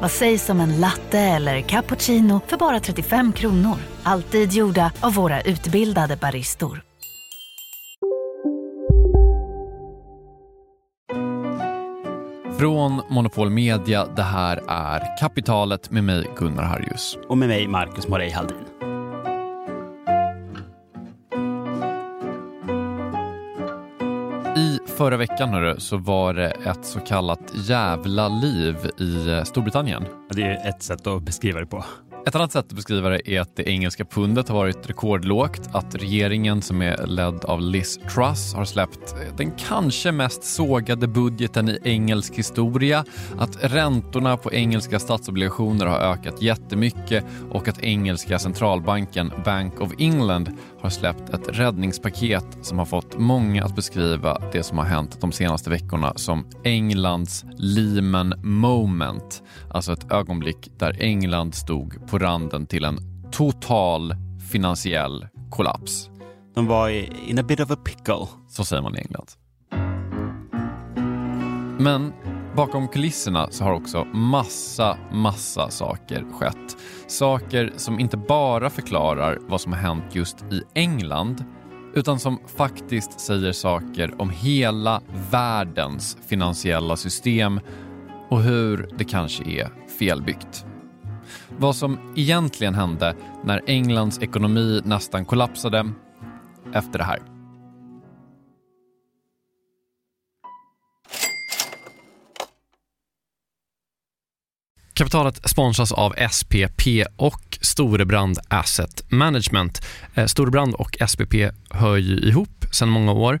Vad sägs om en latte eller cappuccino för bara 35 kronor? Alltid gjorda av våra utbildade baristor. Från Monopol Media, det här är Kapitalet med mig Gunnar Harjus. Och med mig Marcus Morey Haldin. Förra veckan hörru, så var det ett så kallat jävla liv i Storbritannien. Det är ett sätt att beskriva det på. Ett annat sätt att beskriva det är att det engelska pundet har varit rekordlågt, att regeringen som är ledd av Liz Truss har släppt den kanske mest sågade budgeten i engelsk historia, att räntorna på engelska statsobligationer har ökat jättemycket och att engelska centralbanken Bank of England har släppt ett räddningspaket som har fått många att beskriva det som har hänt de senaste veckorna som Englands Lehman moment. Alltså ett ögonblick där England stod på randen till en total finansiell kollaps. De var in a bit of a pickle. Så säger man i England. Men bakom kulisserna så har också massa, massa saker skett. Saker som inte bara förklarar vad som har hänt just i England utan som faktiskt säger saker om hela världens finansiella system och hur det kanske är felbyggt. Vad som egentligen hände när Englands ekonomi nästan kollapsade efter det här. Kapitalet sponsras av SPP och Storebrand Asset Management. Eh, Storebrand och SPP hör ju ihop sedan många år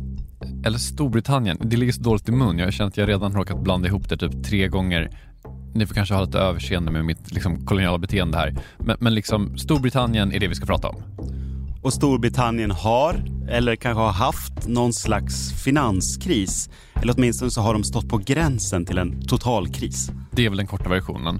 eller Storbritannien. Det ligger så dåligt i mun. Jag känt att jag redan råkat blanda ihop det typ tre gånger. Ni får kanske ha lite överseende med mitt liksom, koloniala beteende här. Men, men liksom, Storbritannien är det vi ska prata om. Och Storbritannien har, eller kanske har haft, någon slags finanskris. Eller åtminstone så har de stått på gränsen till en totalkris. Det är väl den korta versionen.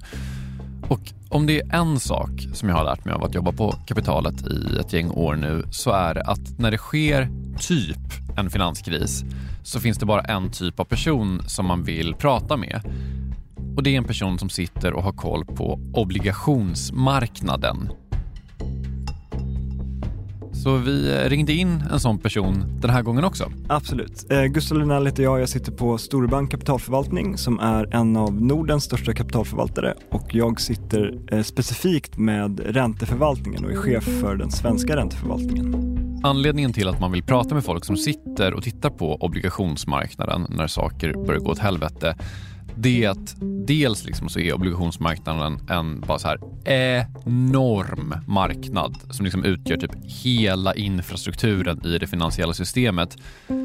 Och om det är en sak som jag har lärt mig av att jobba på kapitalet i ett gäng år nu så är det att när det sker typ en finanskris så finns det bara en typ av person som man vill prata med. Och det är en person som sitter och har koll på obligationsmarknaden så vi eh, ringde in en sån person den här gången också. Absolut. Eh, Gustav Lunell heter jag. Jag sitter på Storebank Kapitalförvaltning som är en av Nordens största kapitalförvaltare och jag sitter eh, specifikt med ränteförvaltningen och är chef för den svenska ränteförvaltningen. Anledningen till att man vill prata med folk som sitter och tittar på obligationsmarknaden när saker börjar gå åt helvete det är att dels liksom så är obligationsmarknaden en bara så här enorm marknad som liksom utgör typ hela infrastrukturen i det finansiella systemet.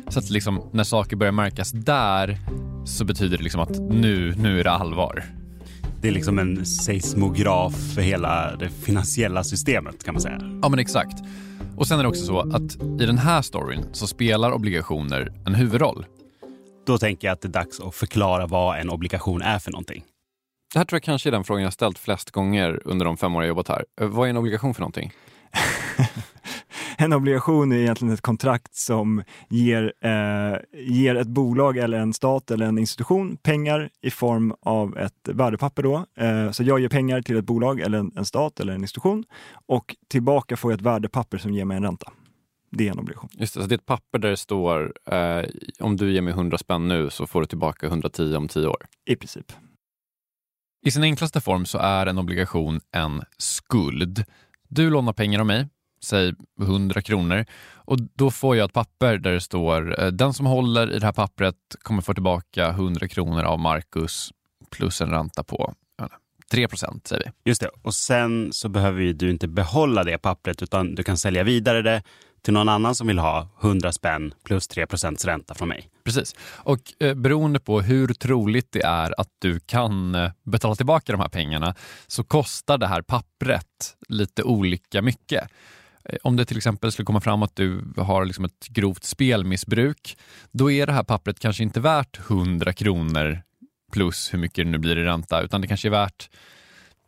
Så att liksom när saker börjar märkas där så betyder det liksom att nu, nu är det allvar. Det är liksom en seismograf för hela det finansiella systemet kan man säga. Ja men exakt. Och sen är det också så att i den här storyn så spelar obligationer en huvudroll. Då tänker jag att det är dags att förklara vad en obligation är för någonting. Det här tror jag kanske är den frågan jag ställt flest gånger under de fem år jag jobbat här. Eh, Vad är en obligation för någonting? En obligation är egentligen ett kontrakt som ger, eh, ger ett bolag eller en stat eller en institution pengar i form av ett värdepapper. Då. Eh, så jag ger pengar till ett bolag eller en, en stat eller en institution och tillbaka får jag ett värdepapper som ger mig en ränta. Det är en obligation. Just det, så det är ett papper där det står eh, om du ger mig 100 spänn nu så får du tillbaka 110 om 10 år. I princip. I sin enklaste form så är en obligation en skuld. Du lånar pengar av mig, säg 100 kronor, och då får jag ett papper där det står eh, den som håller i det här pappret kommer få tillbaka 100 kronor av Marcus plus en ränta på jag vet inte, 3 procent, säger vi. Just det. Och sen så behöver ju du inte behålla det pappret utan du kan sälja vidare det till någon annan som vill ha 100 spänn plus 3 procents ränta från mig. Precis. Och eh, beroende på hur troligt det är att du kan eh, betala tillbaka de här pengarna så kostar det här pappret lite olika mycket. Eh, Om det till exempel skulle komma fram att du har liksom ett grovt spelmissbruk, då är det här pappret kanske inte värt 100 kronor plus hur mycket det nu blir i ränta, utan det kanske är värt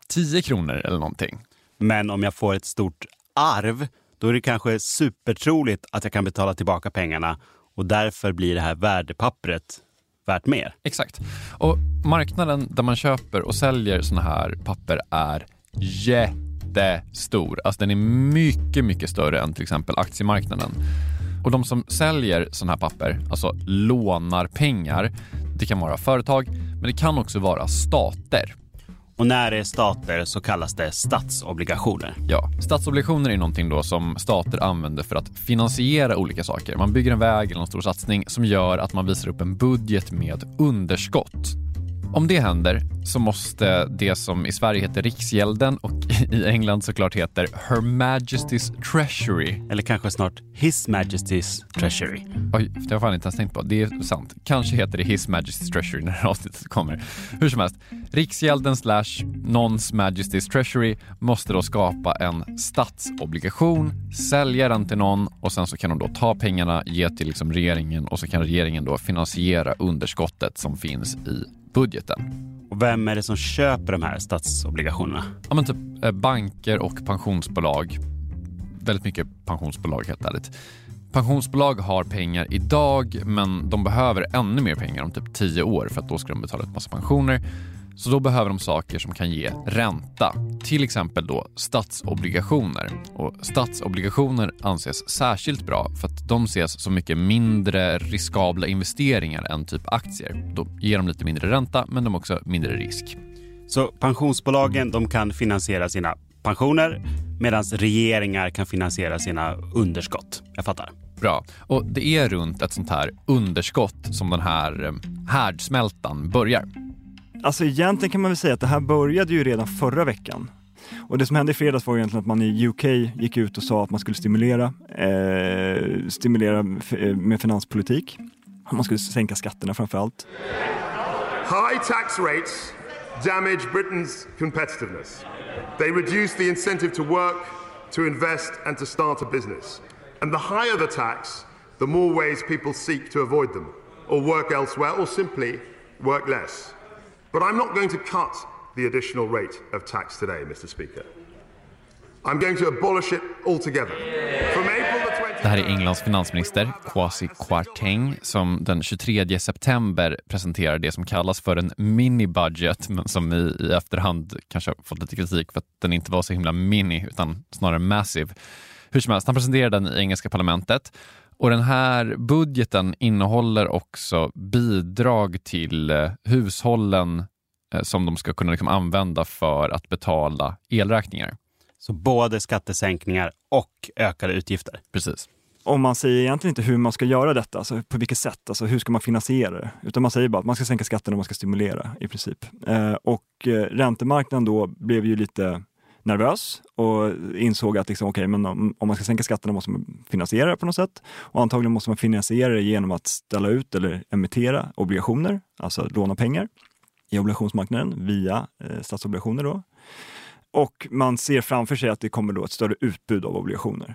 10 kronor eller någonting. Men om jag får ett stort arv, då är det kanske supertroligt att jag kan betala tillbaka pengarna och därför blir det här värdepappret värt mer. Exakt. Och marknaden där man köper och säljer sådana här papper är jättestor. Alltså den är mycket, mycket större än till exempel aktiemarknaden. Och de som säljer sådana här papper, alltså lånar pengar, det kan vara företag, men det kan också vara stater. Och när det är stater så kallas det statsobligationer. Ja, statsobligationer är någonting då som stater använder för att finansiera olika saker. Man bygger en väg eller en stor satsning som gör att man visar upp en budget med underskott. Om det händer så måste det som i Sverige heter Riksgälden och i England såklart heter Her Majesty's Treasury. Eller kanske snart His Majesty's Treasury. Oj, det har jag fan inte ens tänkt på. Det är sant. Kanske heter det His Majesty's Treasury när det här avsnittet kommer. Hur som helst, Riksgälden slash Nons Majesty's Treasury måste då skapa en statsobligation, sälja den till någon och sen så kan de då ta pengarna, ge till liksom regeringen och så kan regeringen då finansiera underskottet som finns i budgeten. Och vem är det som köper de här statsobligationerna? Ja, men typ eh, banker och pensionsbolag. Väldigt mycket pensionsbolag helt ärligt. Pensionsbolag har pengar idag men de behöver ännu mer pengar om typ 10 år för att då ska de betala ut massa pensioner. Så då behöver de saker som kan ge ränta. Till exempel då statsobligationer. Och statsobligationer anses särskilt bra för att de ses som mycket mindre riskabla investeringar än typ aktier. Då ger de lite mindre ränta men de har också mindre risk. Så pensionsbolagen de kan finansiera sina pensioner medan regeringar kan finansiera sina underskott. Jag fattar. Bra. Och det är runt ett sånt här underskott som den här eh, härdsmältan börjar. Alltså egentligen kan man väl säga att det här började ju redan förra veckan. Och det som hände i fredags var egentligen att man i UK gick ut och sa att man skulle stimulera, eh, stimulera eh, med finanspolitik. Man skulle sänka skatterna framför allt. High tax rates damage Britain's competitiveness. They reduce the incentive to work, to invest, and to start a business. And the higher the tax, the more ways people seek to avoid them, or work elsewhere, or simply work less. But I'm not going to cut the additional rate of tax today, Mr. Speaker. I'm going to abolish it altogether. From April the 20th. Det här är Englands finansminister Kwasi Kwarteng som den 23 september presenterar det som kallas för en mini-budget men som i, i efterhand kanske har fått lite kritik för att den inte var så himla mini utan snarare massive. Hur som helst, han presenterar den i engelska parlamentet och den här budgeten innehåller också bidrag till eh, hushållen eh, som de ska kunna liksom använda för att betala elräkningar. Så både skattesänkningar och ökade utgifter. Precis. Och man säger egentligen inte hur man ska göra detta, alltså på vilket sätt, alltså hur ska man finansiera det? Utan man säger bara att man ska sänka skatten och man ska stimulera i princip. Eh, och eh, räntemarknaden då blev ju lite nervös och insåg att liksom, okay, men om, om man ska sänka skatterna måste man finansiera det på något sätt. Och antagligen måste man finansiera det genom att ställa ut eller emittera obligationer, alltså låna pengar i obligationsmarknaden via eh, statsobligationer. Då. Och man ser framför sig att det kommer då ett större utbud av obligationer.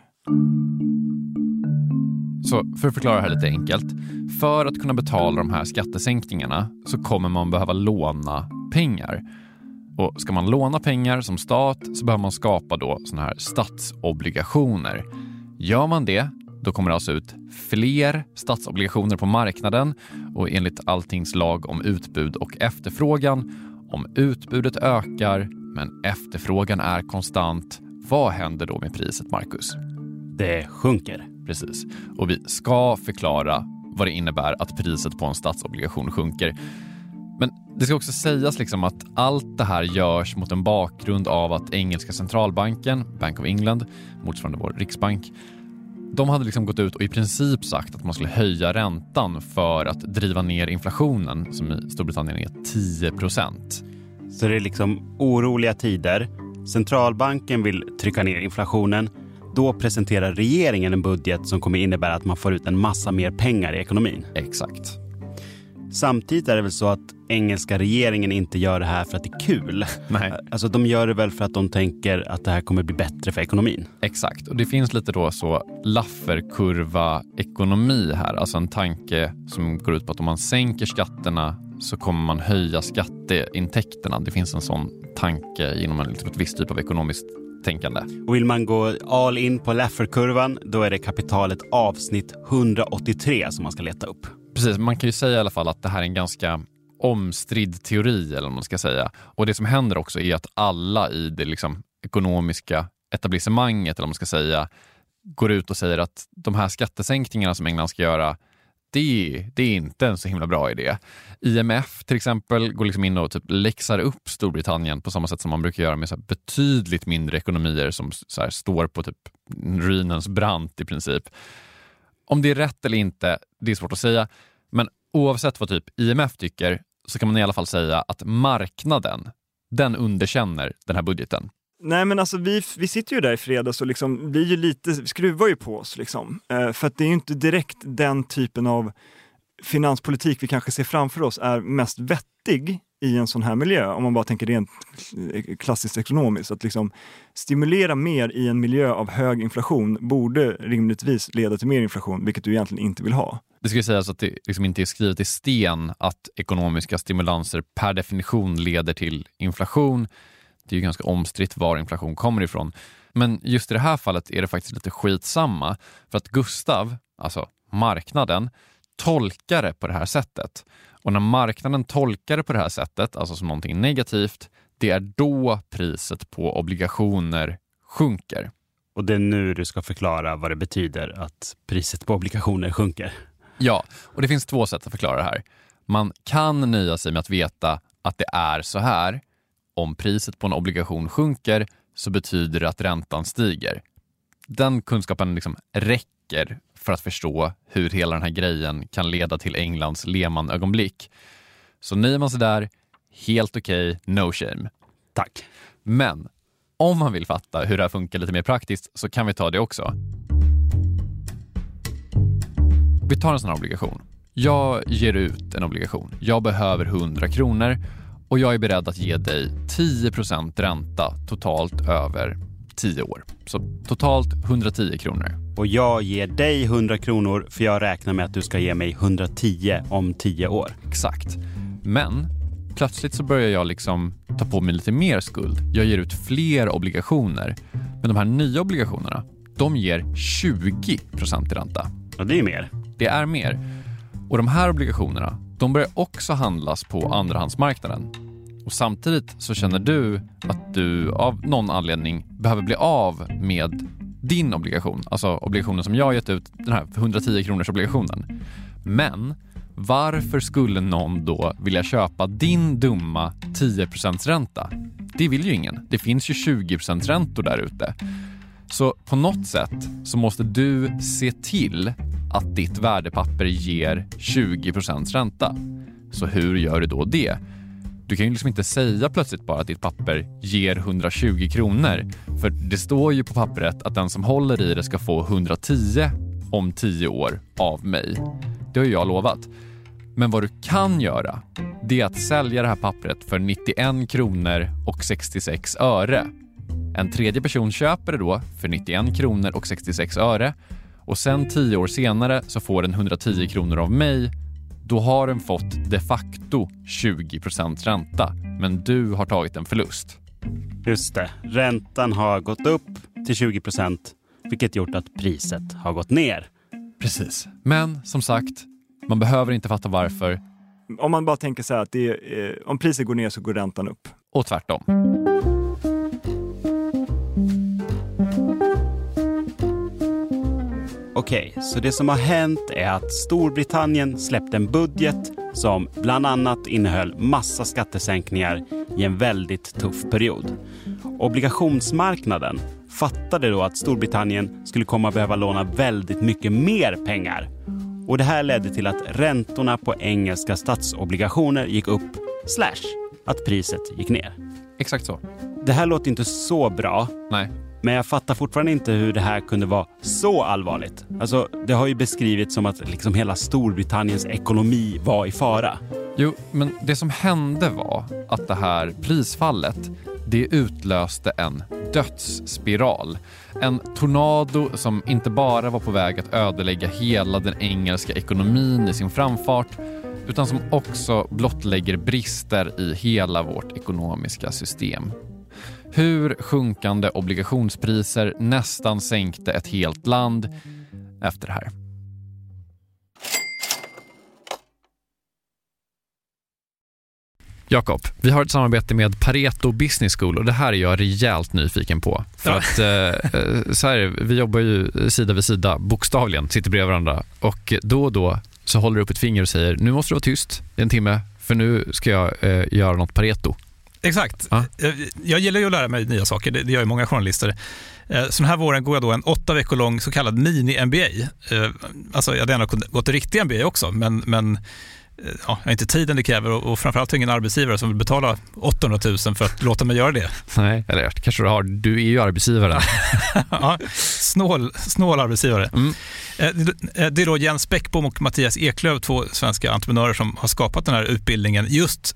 Så för att förklara det här lite enkelt. För att kunna betala de här skattesänkningarna så kommer man behöva låna pengar. Och ska man låna pengar som stat så behöver man skapa då såna här statsobligationer. Gör man det, då kommer det alltså ut fler statsobligationer på marknaden och enligt alltings lag om utbud och efterfrågan, om utbudet ökar men efterfrågan är konstant, vad händer då med priset, Marcus? Det sjunker. Precis. Och vi ska förklara vad det innebär att priset på en statsobligation sjunker. Men det ska också sägas liksom att allt det här görs mot en bakgrund av att engelska centralbanken, Bank of England, motsvarande vår riksbank, de hade liksom gått ut och i princip sagt att man skulle höja räntan för att driva ner inflationen som i Storbritannien är 10 procent. Så det är liksom oroliga tider. Centralbanken vill trycka ner inflationen. Då presenterar regeringen en budget som kommer innebära att man får ut en massa mer pengar i ekonomin. Exakt. Samtidigt är det väl så att engelska regeringen inte gör det här för att det är kul. Nej. Alltså de gör det väl för att de tänker att det här kommer bli bättre för ekonomin. Exakt, och det finns lite då så Lafferkurva-ekonomi här, alltså en tanke som går ut på att om man sänker skatterna så kommer man höja skatteintäkterna. Det finns en sån tanke inom en liksom ett viss typ av ekonomiskt tänkande. Och vill man gå all in på Lafferkurvan, då är det kapitalet avsnitt 183 som man ska leta upp. Precis, man kan ju säga i alla fall att det här är en ganska omstridd teori, eller vad man ska säga. Och det som händer också är att alla i det liksom ekonomiska etablissemanget, eller vad man ska säga, går ut och säger att de här skattesänkningarna som England ska göra, det, det är inte en så himla bra idé. IMF till exempel går liksom in och typ läxar upp Storbritannien på samma sätt som man brukar göra med så betydligt mindre ekonomier som så står på typ ruinens brant i princip. Om det är rätt eller inte, det är svårt att säga. Men oavsett vad typ IMF tycker så kan man i alla fall säga att marknaden, den underkänner den här budgeten. Nej men alltså vi, vi sitter ju där i fredags och liksom blir ju lite, skruvar ju på oss liksom. Eh, för att det är ju inte direkt den typen av finanspolitik vi kanske ser framför oss är mest vettig i en sån här miljö, om man bara tänker rent eh, klassiskt ekonomiskt. Att liksom stimulera mer i en miljö av hög inflation borde rimligtvis leda till mer inflation, vilket du egentligen inte vill ha. Det ska sägas att det liksom inte är skrivet i sten att ekonomiska stimulanser per definition leder till inflation. Det är ju ganska omstritt var inflation kommer ifrån. Men just i det här fallet är det faktiskt lite skitsamma för att Gustav, alltså marknaden, tolkar det på det här sättet. Och när marknaden tolkar det på det här sättet, alltså som någonting negativt, det är då priset på obligationer sjunker. Och det är nu du ska förklara vad det betyder att priset på obligationer sjunker. Ja, och det finns två sätt att förklara det här. Man kan nöja sig med att veta att det är så här. Om priset på en obligation sjunker så betyder det att räntan stiger. Den kunskapen liksom räcker för att förstå hur hela den här grejen kan leda till Englands Lehman-ögonblick. Så nöjer man sig där, helt okej, okay, no shame. Tack. Men om man vill fatta hur det här funkar lite mer praktiskt så kan vi ta det också. Vi tar en sån här obligation. Jag ger ut en obligation. Jag behöver 100 kronor och jag är beredd att ge dig 10% ränta totalt över 10 år. Så totalt 110 kronor. Och jag ger dig 100 kronor för jag räknar med att du ska ge mig 110 om 10 år. Exakt. Men plötsligt så börjar jag liksom ta på mig lite mer skuld. Jag ger ut fler obligationer. Men de här nya obligationerna, de ger 20 procent i ränta. Och det är mer. Det är mer. Och de här obligationerna, de börjar också handlas på andrahandsmarknaden. Och samtidigt så känner du att du av någon anledning behöver bli av med din obligation, alltså obligationen som jag har gett ut, den här 110 kronors obligationen. Men varför skulle någon då vilja köpa din dumma 10% ränta? Det vill ju ingen. Det finns ju 20% räntor där ute. Så på något sätt så måste du se till att ditt värdepapper ger 20% ränta. Så hur gör du då det? Du kan ju liksom inte säga plötsligt bara att ditt papper ger 120 kronor. För det står ju på pappret att den som håller i det ska få 110 om 10 år av mig. Det har jag lovat. Men vad du kan göra, det är att sälja det här pappret för 91 kronor och 66 öre. En tredje person köper det då för 91 kronor och 66 öre och sen 10 år senare så får den 110 kronor av mig. Då har den fått de facto 20% ränta, men du har tagit en förlust. Just det. Räntan har gått upp till 20% vilket gjort att priset har gått ner. Precis. Men som sagt, man behöver inte fatta varför. Om man bara tänker så här att det är, eh, om priset går ner så går räntan upp. Och tvärtom. Okej, okay, så det som har hänt är att Storbritannien släppte en budget som bland annat innehöll massa skattesänkningar i en väldigt tuff period. Obligationsmarknaden fattade då att Storbritannien skulle komma att behöva låna väldigt mycket mer pengar. Och det här ledde till att räntorna på engelska statsobligationer gick upp, slash, att priset gick ner. Exakt så. Det här låter inte så bra. Nej. Men jag fattar fortfarande inte hur det här kunde vara så allvarligt. Alltså, det har ju beskrivits som att liksom hela Storbritanniens ekonomi var i fara. Jo, men det som hände var att det här prisfallet det utlöste en dödsspiral. En tornado som inte bara var på väg att ödelägga hela den engelska ekonomin i sin framfart utan som också blottlägger brister i hela vårt ekonomiska system. Hur sjunkande obligationspriser nästan sänkte ett helt land efter det här. Jakob, vi har ett samarbete med Pareto Business School och det här är jag rejält nyfiken på. För ja. att eh, eh, så här, vi jobbar ju sida vid sida, bokstavligen, sitter bredvid varandra och då och då så håller du upp ett finger och säger nu måste du vara tyst i en timme för nu ska jag eh, göra något Pareto. Exakt. Ja. Eh, jag gillar ju att lära mig nya saker, det gör ju många journalister. Eh, så den här våren går jag då en åtta veckor lång så kallad mini-MBA. Alltså jag hade gärna gått en riktig MBA också, men, men ja, inte tiden det kräver och, och framförallt ingen arbetsgivare som vill betala 800 000 för att låta mig göra det. Nej, eller kanske du har. Du är ju arbetsgivaren. ja, snål, snål arbetsgivare. Mm. Eh, eh, det är då Jens Bäckbom och Mattias Eklöf, två svenska entreprenörer som har skapat den här utbildningen just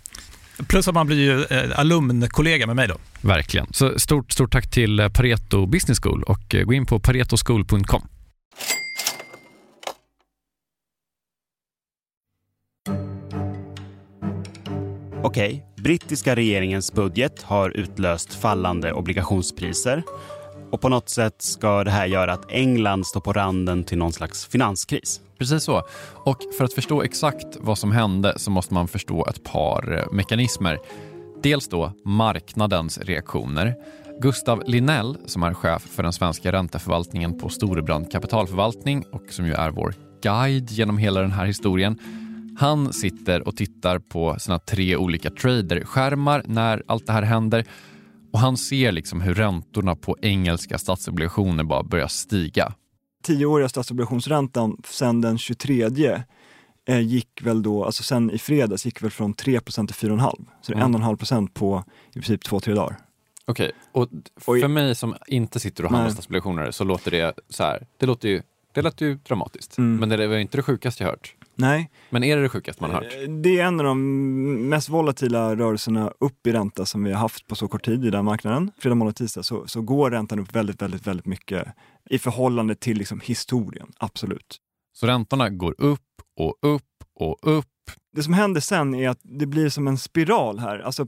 Plus att man blir ju eh, alumnkollega med mig då. Verkligen. Så stort, stort tack till eh, Pareto Business School och eh, gå in på paretoschool.com. Okej, brittiska regeringens budget har utlöst fallande obligationspriser och på något sätt ska det här göra att England står på randen till någon slags finanskris. Precis så. Och för att förstå exakt vad som hände så måste man förstå ett par eh, mekanismer. Dels då marknadens reaktioner. Gustav Linell, som är chef för den svenska ränteförvaltningen på Storebrand kapitalförvaltning och som ju är vår guide genom hela den här historien. Han sitter och tittar på sina tre olika traderskärmar när allt det här händer och han ser liksom hur räntorna på engelska statsobligationer bara börjar stiga. Tioåriga statsobligationsräntan sen den 23 eh, gick väl då, alltså sen i fredags gick väl från 3% till 4,5. Så det är Mm. 1,5 procent på i princip två, tre dagar. Okej, och för mig som inte sitter och handlar statsobligationer så låter det så här. Det låter ju, det låter ju dramatiskt. Mm. Men det var inte det sjukaste jag hört. Nej, Men är det det sjukaste man har hört? Eh, det är en av de mest volatila rörelserna upp i ränta som vi har haft på så kort tid i den marknaden. Fredag, måndag, tisdag så, så går räntan upp väldigt, väldigt, väldigt mycket i förhållande till liksom historien, absolut. Så räntorna går upp och upp och upp. Det som händer sen är att det blir som en spiral här. Alltså,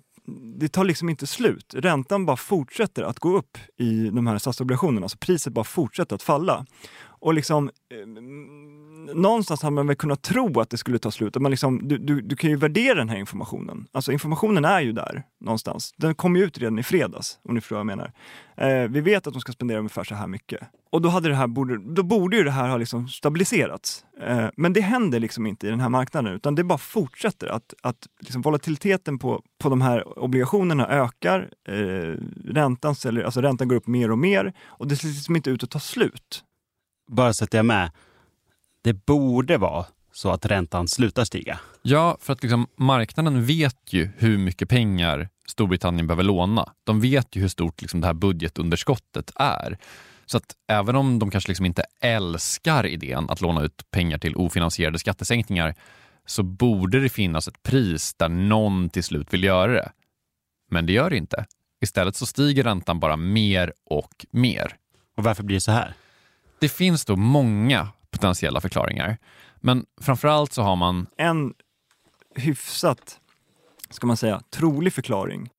det tar liksom inte slut. Räntan bara fortsätter att gå upp i de här statsobligationerna. Alltså priset bara fortsätter att falla. Och liksom, eh, någonstans hade man väl kunnat tro att det skulle ta slut. Man liksom, du, du, du kan ju värdera den här informationen. Alltså informationen är ju där någonstans. Den kom ju ut redan i fredags, om ni förstår vad jag menar. Eh, vi vet att de ska spendera ungefär så här mycket. Och då, hade det här borde, då borde ju det här ha liksom stabiliserats. Eh, men det händer liksom inte i den här marknaden, utan det bara fortsätter att, att liksom volatiliteten på, på de här obligationerna ökar. Eh, räntan, säljer, alltså räntan går upp mer och mer och det ser liksom inte ut att ta slut. Bara så att jag är med. Det borde vara så att räntan slutar stiga. Ja, för att liksom, marknaden vet ju hur mycket pengar Storbritannien behöver låna. De vet ju hur stort liksom, det här budgetunderskottet är. Så att även om de kanske liksom inte älskar idén att låna ut pengar till ofinansierade skattesänkningar så borde det finnas ett pris där någon till slut vill göra det. Men det gör det inte. Istället så stiger räntan bara mer och mer. Och varför blir det så här? Det finns då många potentiella förklaringar. Men framförallt så har man En hyfsat, ska man säga, trolig förklaring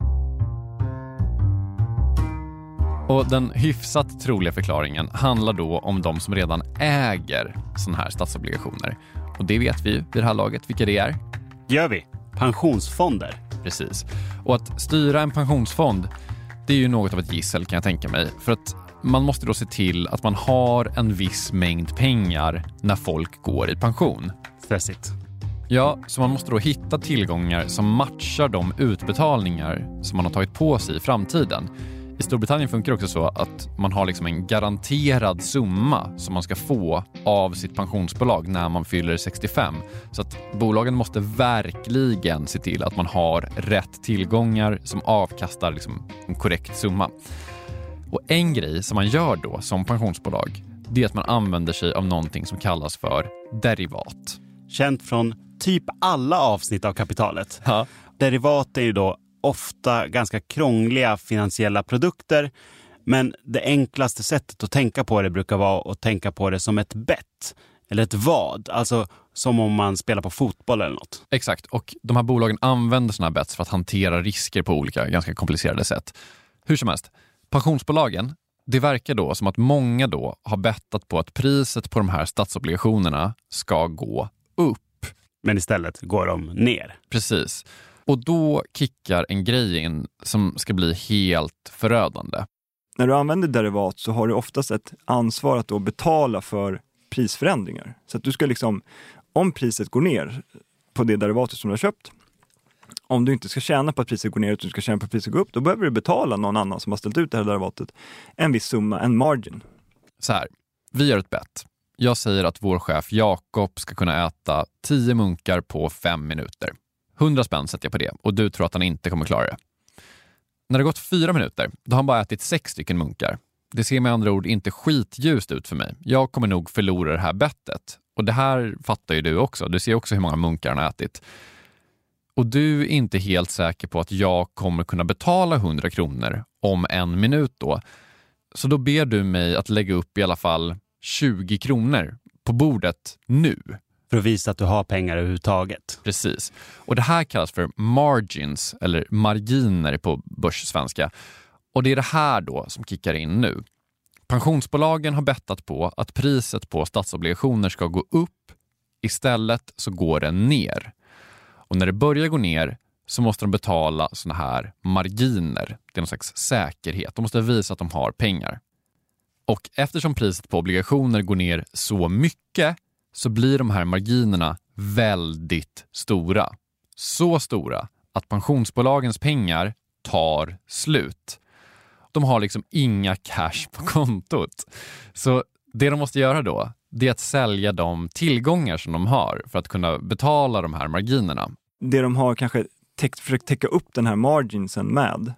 Och den hyfsat troliga förklaringen handlar då om de som redan äger sådana här statsobligationer. Och det vet vi ju vid det här laget vilka det är. Gör vi? Pensionsfonder. Precis. Och att styra en pensionsfond, det är ju något av ett gissel kan jag tänka mig. För att man måste då se till att man har en viss mängd pengar när folk går i pension. Stressigt. Ja, så man måste då hitta tillgångar som matchar de utbetalningar som man har tagit på sig i framtiden. I Storbritannien funkar det också så att man har liksom en garanterad summa som man ska få av sitt pensionsbolag när man fyller 65. Så att bolagen måste verkligen se till att man har rätt tillgångar som avkastar liksom en korrekt summa. Och en grej som man gör då som pensionsbolag, det är att man använder sig av någonting som kallas för derivat. Känt från typ alla avsnitt av kapitalet. Ja. Derivat är ju då ofta ganska krångliga finansiella produkter. Men det enklaste sättet att tänka på det brukar vara att tänka på det som ett bett. Eller ett vad. Alltså som om man spelar på fotboll eller något. Exakt, och de här bolagen använder sådana här bets för att hantera risker på olika ganska komplicerade sätt. Hur som helst, pensionsbolagen, det verkar då som att många då har bettat på att priset på de här statsobligationerna ska gå upp. Men istället går de ner. Precis. Och då kickar en grej in som ska bli helt förödande. när du använder derivat så har du oftast ett ansvar att då betala för prisförändringar. Så att du ska liksom, om priset går ner på det derivatet som du har köpt, om du inte ska tjäna på att priset går ner utan du ska tjäna på att priset går upp, då behöver du betala någon annan som har ställt ut det här derivatet en viss summa, en margin. Så här, vi gör ett bett. Jag säger att vår chef Jakob ska kunna äta 10 munkar på 5 minuter. 100 spänn sätter jag på det och du tror att han inte kommer klara det. När det gått fyra minuter, då har han bara ätit sex stycken munkar. Det ser med andra ord inte skitljust ut för mig. Jag kommer nog förlora det här bettet. Och det här fattar ju du också. Du ser också hur många munkar han har ätit. Och du är inte helt säker på att jag kommer kunna betala 100 kronor om en minut då. Så då ber du mig att lägga upp i alla fall 20 kronor på bordet nu. För att visa att du har pengar överhuvudtaget. Precis. Och det här kallas för margins, eller marginer på börssvenska. Och det är det här då som kickar in nu. Pensionsbolagen har bettat på att priset på statsobligationer ska gå upp. Istället så går det ner. Och när det börjar gå ner så måste de betala såna här marginer. Det är någon slags säkerhet. De måste visa att de har pengar. Och eftersom priset på obligationer går ner så mycket så blir de här marginerna väldigt stora. Så stora att pensionsbolagens pengar tar slut. De har liksom inga cash på kontot. Så det de måste göra då, det är att sälja de tillgångar som de har för att kunna betala de här marginerna. Det de har kanske täckt, försökt täcka upp den här marginsen med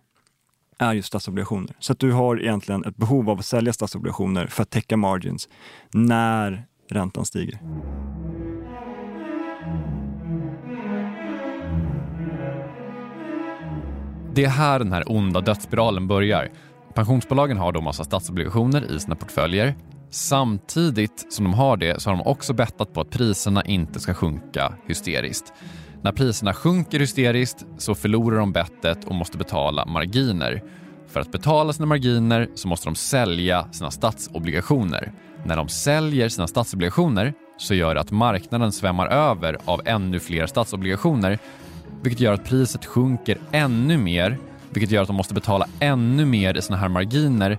är just statsobligationer. Så att du har egentligen ett behov av att sälja statsobligationer för att täcka margins när räntan stiger. Det är här den här onda dödsspiralen börjar. Pensionsbolagen har då massa statsobligationer i sina portföljer. Samtidigt som de har det så har de också bettat på att priserna inte ska sjunka hysteriskt. När priserna sjunker hysteriskt så förlorar de bettet och måste betala marginer. För att betala sina marginer så måste de sälja sina statsobligationer. När de säljer sina statsobligationer så gör det att marknaden svämmar över av ännu fler statsobligationer vilket gör att priset sjunker ännu mer vilket gör att de måste betala ännu mer i sina här marginer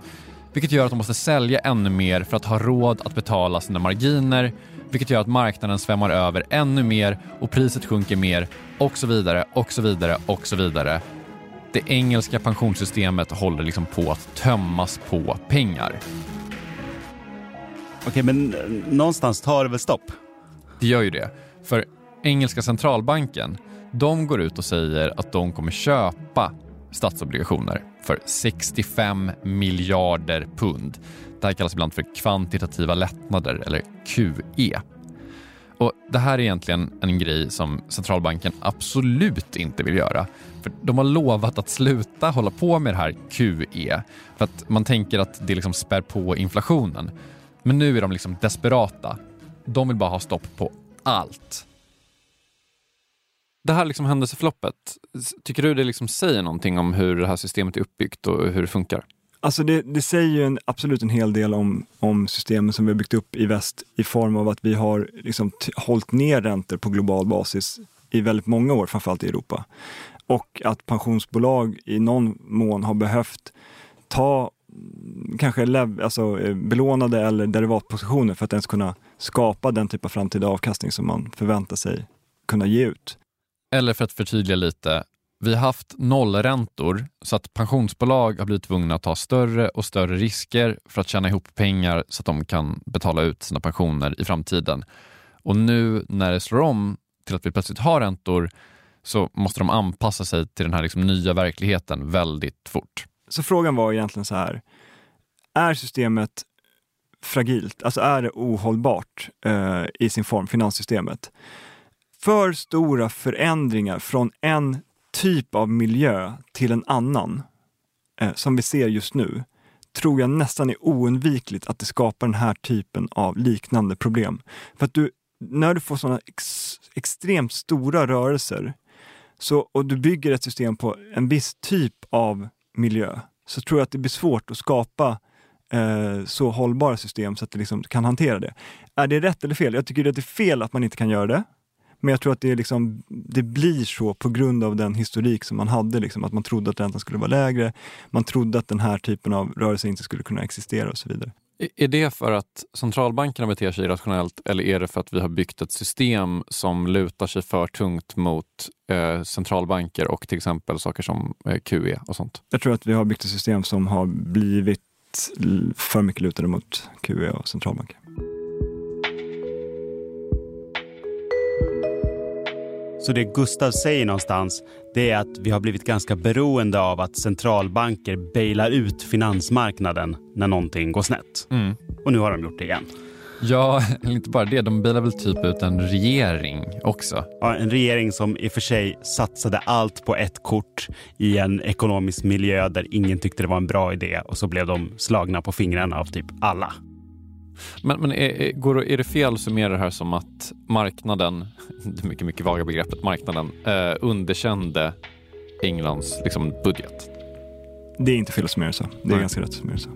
vilket gör att de måste sälja ännu mer för att ha råd att betala sina marginer vilket gör att marknaden svämmar över ännu mer och priset sjunker mer och så vidare och så vidare och så vidare. Det engelska pensionssystemet håller liksom på att tömmas på pengar. Okej, men eh, någonstans tar det väl stopp? Det gör ju det. För engelska centralbanken, de går ut och säger att de kommer köpa statsobligationer för 65 miljarder pund. Det här kallas ibland för kvantitativa lättnader eller QE. Och Det här är egentligen en grej som centralbanken absolut inte vill göra. För De har lovat att sluta hålla på med det här QE för att man tänker att det liksom spär på inflationen. Men nu är de liksom desperata. De vill bara ha stopp på allt. Det här liksom händelseförloppet, tycker du det liksom säger någonting om hur det här systemet är uppbyggt och hur det funkar? Alltså det, det säger ju en, absolut en hel del om, om systemen som vi har byggt upp i väst i form av att vi har liksom hållit ner räntor på global basis i väldigt många år, framförallt i Europa. Och att pensionsbolag i någon mån har behövt ta mm, kanske lev, alltså, eh, belånade eller derivatpositioner för att ens kunna skapa den typ av framtida avkastning som man förväntar sig kunna ge ut. Eller för att förtydliga lite, vi har haft nollräntor så att pensionsbolag har blivit tvungna att ta större och större risker för att tjäna ihop pengar så att de kan betala ut sina pensioner i framtiden. Och nu när det slår om till att vi plötsligt har räntor så måste de anpassa sig till den här liksom nya verkligheten väldigt fort. Så frågan var egentligen så här, är systemet fragilt? Alltså är det ohållbart eh, i sin form, finanssystemet? För stora förändringar från en typ av miljö till en annan, eh, som vi ser just nu, tror jag nästan är oundvikligt att det skapar den här typen av liknande problem. För att du, när du får sådana ex, extremt stora rörelser så, och du bygger ett system på en viss typ av miljö, så tror jag att det blir svårt att skapa eh, så hållbara system så att det liksom kan hantera det. Är det rätt eller fel? Jag tycker att det är fel att man inte kan göra det. Men jag tror att det, liksom, det blir så på grund av den historik som man hade, liksom, att man trodde att räntan skulle vara lägre, man trodde att den här typen av rörelse inte skulle kunna existera och så vidare. Är det för att centralbankerna beter sig irrationellt eller är det för att vi har byggt ett system som lutar sig för tungt mot eh, centralbanker och till exempel saker som eh, QE och sånt? Jag tror att vi har byggt ett system som har blivit för mycket lutade mot QE och centralbanker. Så det Gustav säger någonstans, det är att vi har blivit ganska beroende av att centralbanker bailar ut finansmarknaden när någonting går snett. Mm. Och nu har de gjort det igen. Ja, inte bara det. De bailar väl typ ut en regering också. Ja, en regering som i och för sig satsade allt på ett kort i en ekonomisk miljö där ingen tyckte det var en bra idé och så blev de slagna på fingrarna av typ alla. Men, men är, går, är det fel att summera det här som att marknaden, det mycket, mycket vaga begreppet marknaden, eh, underkände Englands liksom, budget? Det är inte fel att summera så. Det är Nej. ganska rätt att summera så.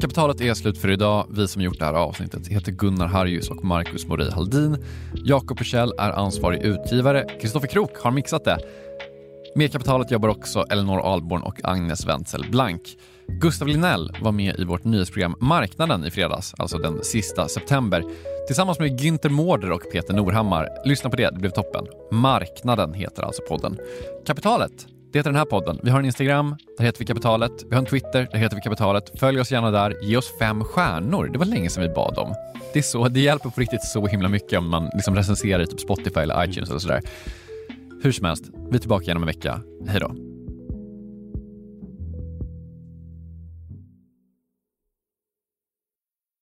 Kapitalet är slut för idag. Vi som gjort det här avsnittet heter Gunnar Harjus och Marcus Mori Haldin. Jakob Persell är ansvarig utgivare. Kristoffer Krook har mixat det. Med kapitalet jobbar också Elinor Alborn och Agnes Wenzel Blank. Gustav Linell var med i vårt nyhetsprogram Marknaden i fredags, alltså den sista september, tillsammans med Günther Mårder och Peter Norhammar. Lyssna på det, det blev toppen. Marknaden heter alltså podden. Kapitalet, det heter den här podden. Vi har en Instagram, där heter vi Kapitalet. Vi har en Twitter, där heter vi Kapitalet. Följ oss gärna där. Ge oss fem stjärnor. Det var länge sedan vi bad om. Det, är så, det hjälper på riktigt så himla mycket om man liksom recenserar i typ Spotify eller iTunes eller sådär. Hur som helst, vi är tillbaka igen om en vecka. Hej då.